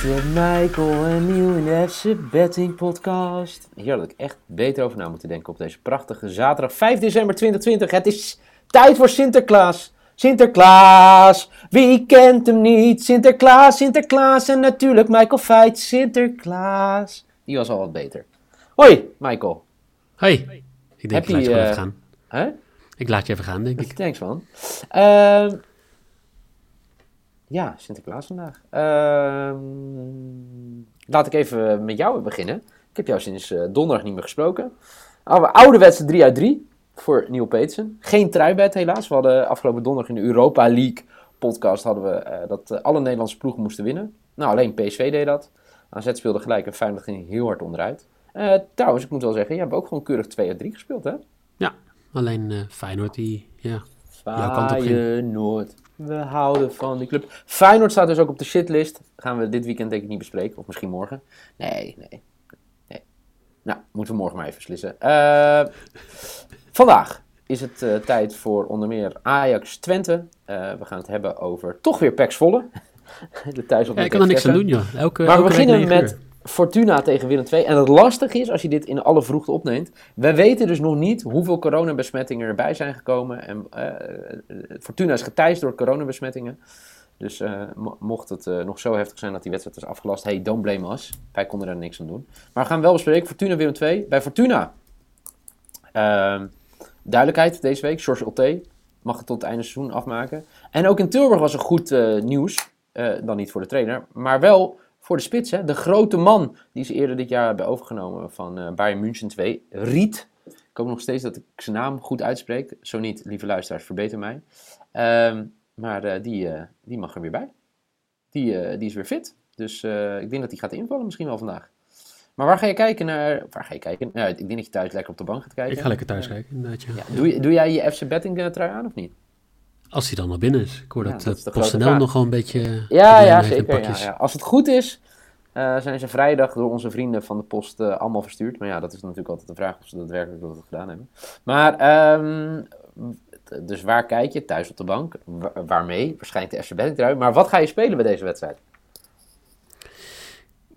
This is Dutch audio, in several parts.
Christian Michael en nieuw in de FC Betting Podcast. Hier had ik echt beter over na moeten denken op deze prachtige zaterdag 5 december 2020. Het is tijd voor Sinterklaas. Sinterklaas, wie kent hem niet? Sinterklaas, Sinterklaas en natuurlijk Michael Feit. Sinterklaas. Die was al wat beter. Hoi, Michael. Hoi. Ik denk, Heb ik laat je eh, even gaan. Hè? Ik laat je even gaan, denk ik. Thanks, man. Ehm, ja, Sinterklaas vandaag. Ehm, laat ik even met jou beginnen. Ik heb jou sinds eh, donderdag niet meer gesproken. Oude, ouderwetse 3 uit 3 voor Neil Peetsen. Geen truibed helaas. We hadden afgelopen donderdag in de Europa League podcast hadden we, eh, dat eh, alle Nederlandse ploegen moesten winnen. Nou, alleen PSV deed dat. AZ speelde gelijk en Feyenoord ging heel hard onderuit. Eh, trouwens, ik moet wel zeggen, je hebt ook gewoon keurig 2 uit 3 gespeeld, hè? Ja, alleen eh Feyenoord die, ja. Feyenoord. We houden van die club. Feyenoord staat dus ook op de shitlist. Gaan we dit weekend denk ik niet bespreken. Of misschien morgen. Nee, nee. nee. Nou, moeten we morgen maar even beslissen. Eh, vandaag is het eh, tijd voor onder meer Ajax Twente. Eh, we gaan het hebben over toch weer Pax Volle. de thuis op ja ik kan er niks aan doen, joh. Elke, maar we elke beginnen met. Fortuna tegen Willem II. En het lastige is, als je dit in alle vroegte opneemt, we weten dus nog niet hoeveel coronabesmettingen erbij zijn gekomen. En eh, Fortuna is geteist door coronabesmettingen. Dus eh, mo- mocht het eh, nog zo heftig zijn dat die wedstrijd is afgelast, hey, don't blame us. Wij konden er niks aan doen. Maar we gaan wel bespreken, Fortuna Willem II. Bij Fortuna, ehm, duidelijkheid deze week, George Otte mag het tot het einde seizoen afmaken. En ook in Tilburg was er goed nieuws. Dan niet voor de trainer, maar wel voor de spits. Hè? De grote man die ze eerder dit jaar hebben overgenomen van eh Bayern München 2. Riet. Ik hoop nog steeds dat ik zijn naam goed uitspreek. Zo niet, lieve luisteraars, verbeter mij. Ehm, maar eh, die, eh, die mag er weer bij. Die, die is weer fit. Dus ik denk dat hij gaat invallen misschien wel vandaag. Maar waar ga je kijken naar... Waar ga je kijken? Nou, ik denk dat je thuis lekker op de bank gaat kijken. Ik ga lekker thuis kijken, inderdaad, ja. Ja, doe, doe jij je FC Betting trui aan of niet? Als hij dan nog binnen is. Ik hoor Ja, dat, dat is de PostNL vraag. nog wel een beetje... Ja, problemen ja, in zeker. Ja, ja. Als het goed is, eh, zijn ze vrijdag door onze vrienden van de post eh, allemaal verstuurd. Maar ja, dat is natuurlijk altijd de vraag of ze daadwerkelijk dat gedaan hebben. Maar, ehm, dus waar kijk je? Thuis op de bank. Wa- waarmee? Waarschijnlijk de FC trui. Maar wat ga je spelen bij deze wedstrijd?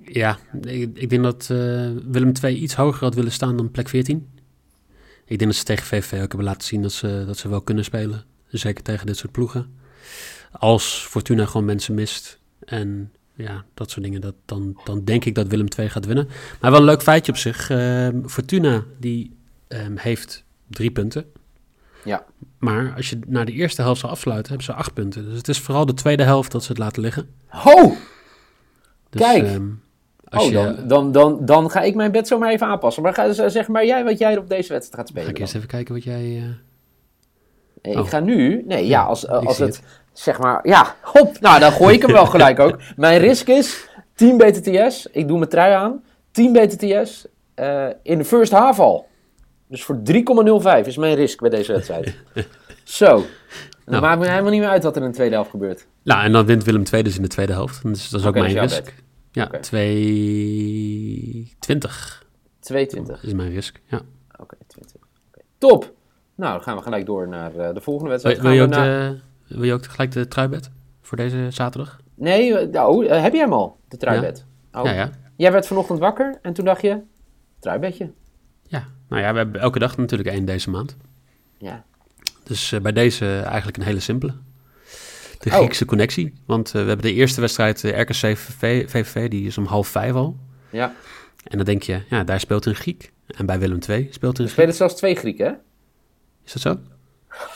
Ja, ik, ik denk dat eh, Willem II iets hoger had willen staan dan plek 14. Ik denk dat ze tegen VVV ook hebben laten zien dat ze, dat ze wel kunnen spelen. Zeker tegen dit soort ploegen. Als Fortuna gewoon mensen mist en ja, dat soort dingen, dat, dan, dan denk ik dat Willem II gaat winnen. Maar wel een leuk feitje op zich. Ehm, Fortuna die ehm, heeft drie punten. Ja. Maar als je naar de eerste helft zou afsluiten, hebben ze acht punten. Dus het is vooral de tweede helft dat ze het laten liggen. Ho! Dus, Kijk. ehm, als Oh, je, dan, dan, dan, dan ga ik mijn bed zo maar even aanpassen. Maar ga, zeg maar jij wat jij op deze wedstrijd gaat ga spelen. ik eerst even kijken wat jij... eh, Oh. Ik ga nu. Nee, ja, Ja, als, als het, zeg maar. Ja, hop. Nou, dan gooi ik hem wel gelijk ook. Mijn risk is 10 BTTS. Ik doe mijn trui aan. 10 BTTS eh, in de first half al. Dus voor 3,05 is mijn risk bij deze wedstrijd. Zo. Dan Nou. maakt me helemaal niet meer uit wat er in de tweede helft gebeurt. Nou, en dan wint Willem II dus in de tweede helft. Dus dat is ook mijn jouw risk. Ja, Oké. 220 2,20. is mijn risk. Ja. Oké, 22. Oké, Top. Nou, dan gaan we gelijk door naar eh, de volgende wedstrijd. wil je ook naar- de, wil je ook gelijk de truibed voor deze zaterdag? Nee, eh, oh, eh, heb jij hem al? De truibed? Oh. Ja, ja. Jij werd vanochtend wakker en toen dacht je, truibedje. Ja, nou ja, we hebben elke dag natuurlijk één deze maand. Ja. Dus bij deze eigenlijk een hele simpele. De Oh. Griekse connectie. Want we hebben de eerste wedstrijd, RKC VVV, die is om half vijf al. Ja. En dan denk je, ja, daar speelt een Griek. En bij Willem II speelt een Er Griek. spelen zelfs twee Grieken, hè? Is dat zo?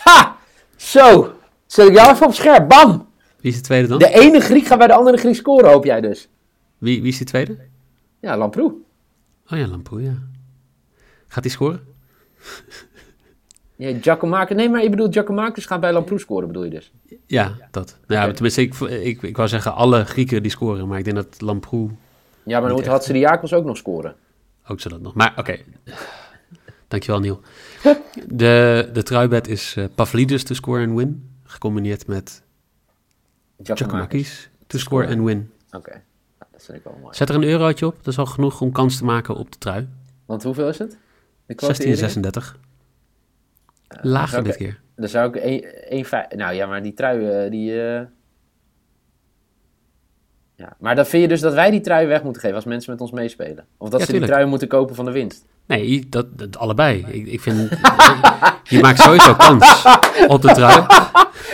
Ha! Zo! Zet ik jou even op scherp. Bam! Wie is de tweede dan? De ene Griek gaat bij de andere Griek scoren, hoop jij dus. Wie, wie is die tweede? Ja, Lamproe. Oh ja, Lamproe, ja. Gaat hij scoren? Ja, Giacomakis. Nee, maar ik bedoel, Giacomakis gaat bij Lamproe scoren, bedoel je dus? Ja, dat. Nou, ja, tenminste, ik, ik, ik wou zeggen alle Grieken die scoren, maar ik denk dat Lamproe Ja, maar dan echt. Hatsidiakos ook nog scoren. ook zo dat nog. Maar oké, dankjewel Niel. De, de truibed is eh Pavlidis to score and win, gecombineerd met Giacomakis to score and win. Oké, Nou, dat vind ik wel mooi. Zet er een eurotje op, dat is al genoeg om kans te maken op de trui. Want hoeveel is het? De quotering? 1636. Lager oké. dit keer. Dan zou ik 1, 1, Nou ja, maar die trui, eh, die... Ja, maar dan vind je dus dat wij die trui weg moeten geven als mensen met ons meespelen? Of dat Ja, ze die trui moeten kopen van de winst? Nee, dat, dat allebei. Ik, ik vind, je maakt sowieso kans op de trui.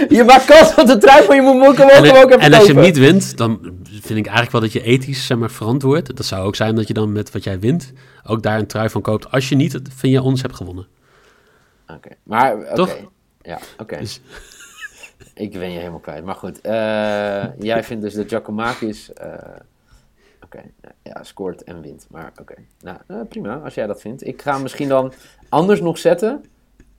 Je maakt kans op de trui, maar je moet hem gewoon, En, even en als je niet wint, dan vind ik eigenlijk wel dat je ethisch zeg maar, verantwoord. Dat zou ook zijn dat je dan met wat jij wint ook daar een trui van koopt. Als je niet, vind je ons hebt gewonnen. Oké, maar... Toch? Ja, oké. Dus- Ik ben je helemaal kwijt. Maar goed, eh, jij vindt dus dat Giacomakis... eh oké, ja, scoort en wint. Maar oké, nou eh, prima als jij dat vindt. Ik ga hem misschien dan anders nog zetten.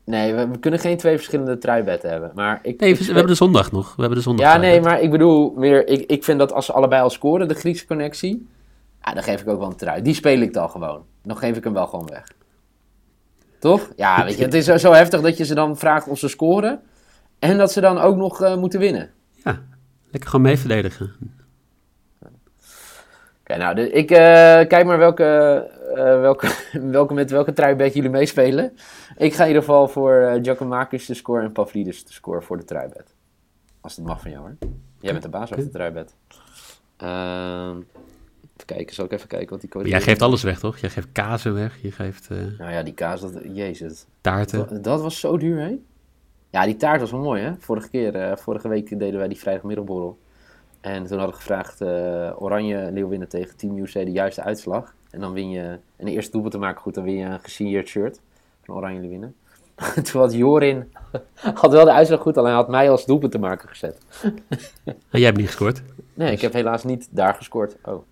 Nee, we, we kunnen geen twee verschillende truibetten hebben. Maar ik, Nee, ik we, hebben de zondag nog. We hebben de zondag. Ja, nee, maar ik bedoel meer... Ik, ik vind dat als ze allebei al scoren, de Griekse connectie... Ja, dan geef ik ook wel een trui. Die speel ik dan gewoon. Dan geef ik hem wel gewoon weg. Toch? Ja, weet je, het is zo- zo heftig dat je ze dan vraagt of ze scoren... En dat ze dan ook nog eh, moeten winnen. Ja, lekker gewoon mee verdedigen. Oké, nou, ik eh, kijk maar welke, eh, welke, welke, met welke truibed jullie meespelen. Ik ga in ieder geval voor eh Giacomakis te scoren en Pavlidis te scoren voor de truibed. Als het mag van jou hoor. Jij bent de baas over de truibed. Ehm even kijken, zal ik even kijken wat die code Jij geeft alles weg, toch? Jij geeft kazen weg, je geeft Nou ja, die kaas, dat, jezus. taarten. Dat, dat was zo duur, hè? Ja, die taart was wel mooi, hè? Vorige keer, eh, vorige week deden wij die vrijdagmiddagborrel. En toen hadden we gevraagd uh, Oranje Leeuwinnen tegen Team UC de juiste uitslag. En dan win je, en de eerste doelpunt te maken goed, dan win je een gesigneerd shirt van Oranje Leeuwinnen. toen had Jorin, had wel de uitslag goed, alleen hij had mij als doelpunt te maken gezet. En jij hebt niet gescoord. Nee, ik heb helaas niet daar gescoord. Oh.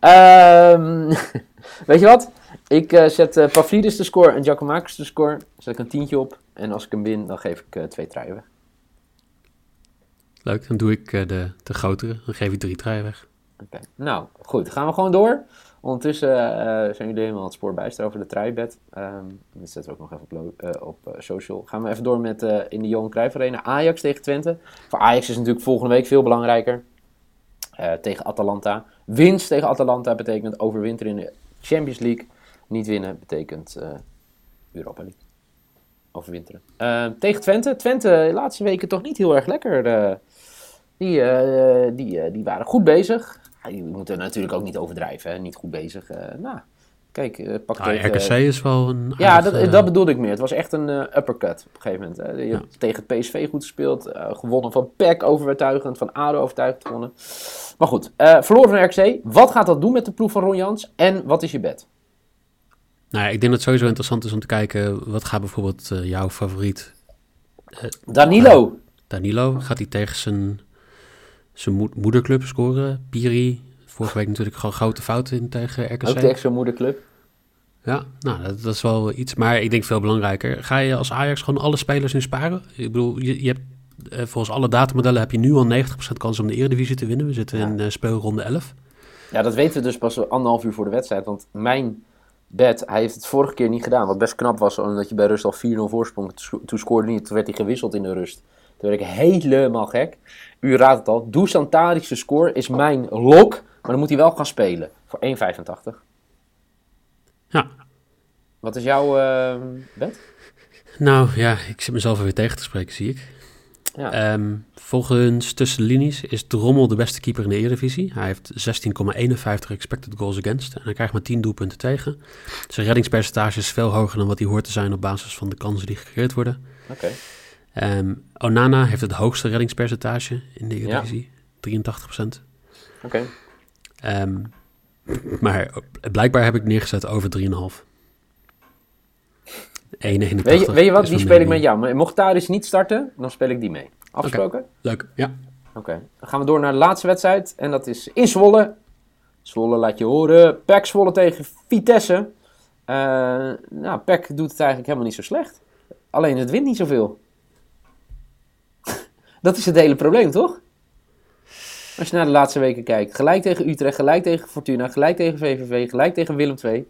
Ehm, weet je wat? Ik eh, zet eh Pavlidis de score en Giacomakis de score. Zet ik een tientje op. En als ik hem win, dan geef ik eh, twee truien weg. Leuk, dan doe ik de, de grotere. Dan geef ik drie truien weg. Oké. Nou, goed. Dan gaan we gewoon door. Ondertussen zijn jullie helemaal het spoor bijster over de truibed. Ehm dit zetten we ook nog even op, op social. Gaan we even door met in de Johan Cruijff Arena Ajax tegen Twente. Voor Ajax is natuurlijk volgende week veel belangrijker. Tegen Atalanta. Winst tegen Atalanta betekent overwinteren in de Champions League. Niet winnen betekent eh, Europa League. Overwinteren. Eh, tegen Twente. Twente de laatste weken toch niet heel erg lekker. eh. die, eh, die, die waren goed bezig. Ja, je moet er natuurlijk ook niet overdrijven. Hè? Niet goed bezig. nou, kijk, pak Nou, tegen- RKC is wel een ja, aardig, dat, dat bedoelde ik meer. Het was echt een uppercut op een gegeven moment. Hè. Je Ja. hebt tegen het PSV goed gespeeld. gewonnen van PEC overtuigend. Van ADO overtuigend gewonnen. Maar goed, verloren van RKC. Wat gaat dat doen met de ploeg van Ron Jans? En wat is je bed? Nou ja, ik denk dat het sowieso interessant is om te kijken... wat gaat bijvoorbeeld eh, jouw favoriet Danilo. Danilo? Gaat hij tegen zijn, zijn moed- moederclub scoren? Piri? Vorige week natuurlijk gewoon grote fouten in tegen RKC. Ook tegen zijn moederclub. Ja, nou, dat, dat is wel iets. Maar ik denk veel belangrijker. Ga je als Ajax gewoon alle spelers in sparen? Ik bedoel, je, je hebt, eh, volgens alle datamodellen heb je nu al 90% kans om de Eredivisie te winnen. We zitten Ja. in eh, speelronde 11. Ja, dat weten we dus pas anderhalf uur voor de wedstrijd. Want mijn bed, hij heeft het vorige keer niet gedaan. Wat best knap was, omdat je bij rust al 4-0 voorsprong. Toen- scoorde niet. Toen werd hij gewisseld in de rust. Toen werd ik helemaal gek. U raadt het al. Dusan Tadic's score is mijn lok. Maar dan moet hij wel gaan spelen. Voor 1,85. Ja, Wat is jouw eh, bed? nou ja, ik zit mezelf er weer tegen te spreken, zie ik. Ja. Ehm, volgens tussen de linies is Drommel de beste keeper in de Eredivisie. Hij heeft 16,51 expected goals against. En hij krijgt maar 10 doelpunten tegen. Zijn reddingspercentage is veel hoger dan wat hij hoort te zijn op basis van de kansen die gecreëerd worden. Oké. Ehm, Onana heeft het hoogste reddingspercentage in de Eredivisie, 83%. Oké. Ehm, maar blijkbaar heb ik neergezet over 3,5. 1,81. Weet je, weet je wat? Die speel ik met jou. Maar mocht Tadic niet starten, dan speel ik die mee. Afgesproken? Leuk, ja. Oké. Dan gaan we door naar de laatste wedstrijd. En dat is in Zwolle. Zwolle laat je horen. PEC Zwolle tegen Vitesse. Uh, nou, PEC doet het eigenlijk helemaal niet zo slecht. Alleen het wint niet zoveel. dat is het hele probleem, toch? Als je naar de laatste weken kijkt. Gelijk tegen Utrecht, gelijk tegen Fortuna, gelijk tegen VVV, gelijk tegen Willem II.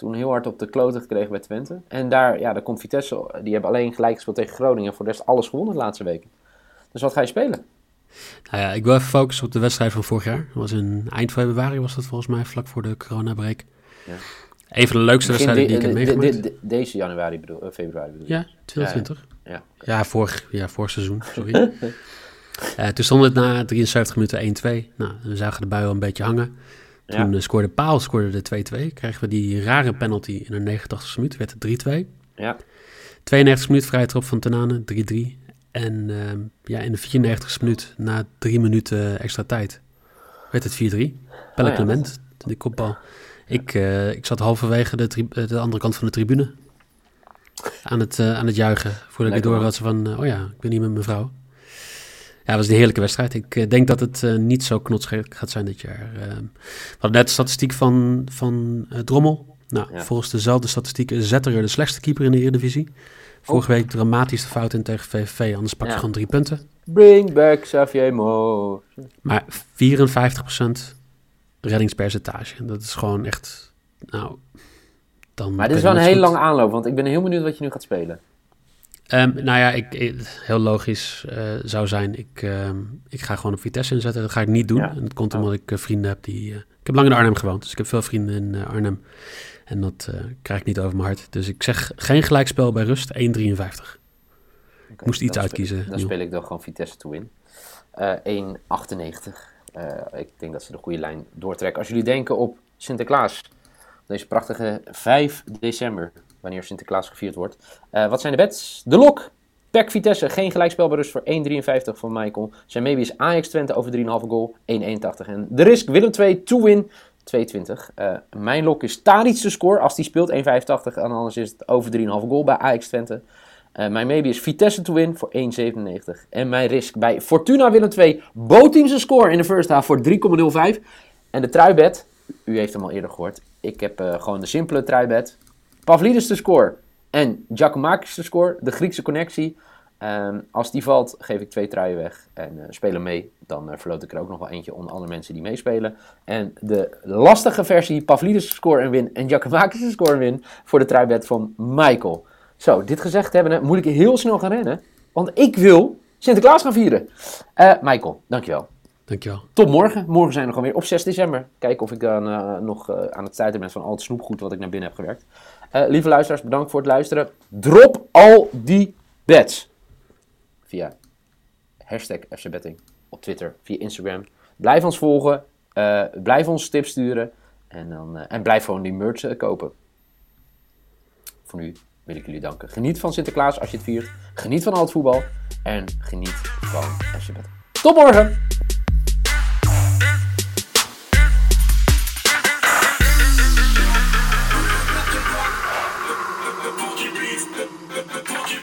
Toen heel hard op de kloten gekregen bij Twente. En daar, ja, daar komt Vitesse. Die hebben alleen gelijk gespeeld tegen Groningen. Voor de rest alles gewonnen de laatste weken. Dus wat ga je spelen? Nou ja, ik wil even focussen op de wedstrijd van vorig jaar. Dat was in eind februari, was dat volgens mij, vlak voor de coronabreak. Ja. Een van de leukste wedstrijden die ik heb meegemaakt. De, deze januari bedoel, uh, februari bedoel Ja, 2020. Ja, ja. ja, vorig, ja vorig seizoen, sorry. uh, toen stond het na 73 minuten 1-2. Nou, we zagen de bui al een beetje hangen. Toen uh, scoorde Paal scoorde de 2-2. Kregen we die rare penalty in de 89 minuut, werd het 3-2. Ja. 92 minuut vrije trap van Tenane, 3-3. En uh, ja, in de 94 minuut, na drie minuten extra tijd, werd het 4-3. Pelle oh, Clement, de kopbal. Ik, uh, ik zat halverwege de, de andere kant van de tribune aan het, uh, aan het juichen. Voordat ik door had van, oh ja, ik ben hier met mijn vrouw. Ja, het was een heerlijke wedstrijd. Ik denk dat het niet zo knotsgerig gaat zijn dit jaar. we hadden net de statistiek van, van Drommel. Nou, volgens dezelfde statistieken is Zetter de slechtste keeper in de Eredivisie. Vorige week dramatisch de fout in tegen VVV, anders pak je gewoon drie punten. Bring back Xavier Mo. Maar 54% reddingspercentage. Dat is gewoon echt, nou... Dan maar dit is wel een hele lange aanloop, want ik ben heel benieuwd wat je nu gaat spelen. Um, nou ja, ik, heel logisch uh, zou zijn, ik, uh, ik ga gewoon op Vitesse inzetten. Dat ga ik niet doen. En dat komt omdat ik uh, vrienden heb die... Uh, ik heb lang in Arnhem gewoond, dus ik heb veel vrienden in Arnhem. En dat krijg ik niet over mijn hart. Dus ik zeg geen gelijkspel bij rust, 1,53. ik moest iets uitkiezen. dan speel ik dan gewoon Vitesse to win. Uh, 1,98. Uh, ik denk dat ze de goede lijn doortrekken. Als jullie denken op Sinterklaas, deze prachtige 5 december, wanneer Sinterklaas gevierd wordt. Uh, wat zijn de bets? De lok. Pek Vitesse, geen gelijkspel bij rust voor 1,53 van Michael. Zijn maybe is Ajax Twente over 3,5 goal, 1,81. En de risk Willem 2 to win, 220. Uh, mijn lok is Tadic de score als die speelt 1,85. En anders is het over 3,5 goal bij Ajax Twente. Uh, mijn maybe is Vitesse to win voor 1,97. En mijn risk bij Fortuna Willem 2. Bootteams score in de first half voor 3,05. En de truibed, u heeft hem al eerder gehoord. Ik heb gewoon de simpele truibed. Pavlidis de score en Giacomakis de score. De Griekse connectie. Um, als die valt, geef ik twee truien weg en uh, spelen mee. Dan uh, verloot ik er ook nog wel eentje onder andere mensen die meespelen. En de lastige versie, Pavlidis score en win en Giacomakis score en win voor de truibed van Michael. Zo, dit gezegd hebben, moet ik heel snel gaan rennen. Want ik wil Sinterklaas gaan vieren. Uh, Michael, dankjewel. Dankjewel. Tot morgen. Morgen zijn we gewoon weer op 6 december. Kijken of ik dan nog aan het tijd ben van al het snoepgoed wat ik naar binnen heb gewerkt. Lieve luisteraars, bedankt voor het luisteren. Drop al die bets via hashtag FCBetting op Twitter, via Instagram. Blijf ons volgen, uh, blijf ons tips sturen en, dan, uh, en blijf gewoon die merch kopen. Voor nu wil ik jullie danken. Geniet van Sinterklaas als je het viert. Geniet van al het voetbal. En geniet van FC Betting. Tot morgen!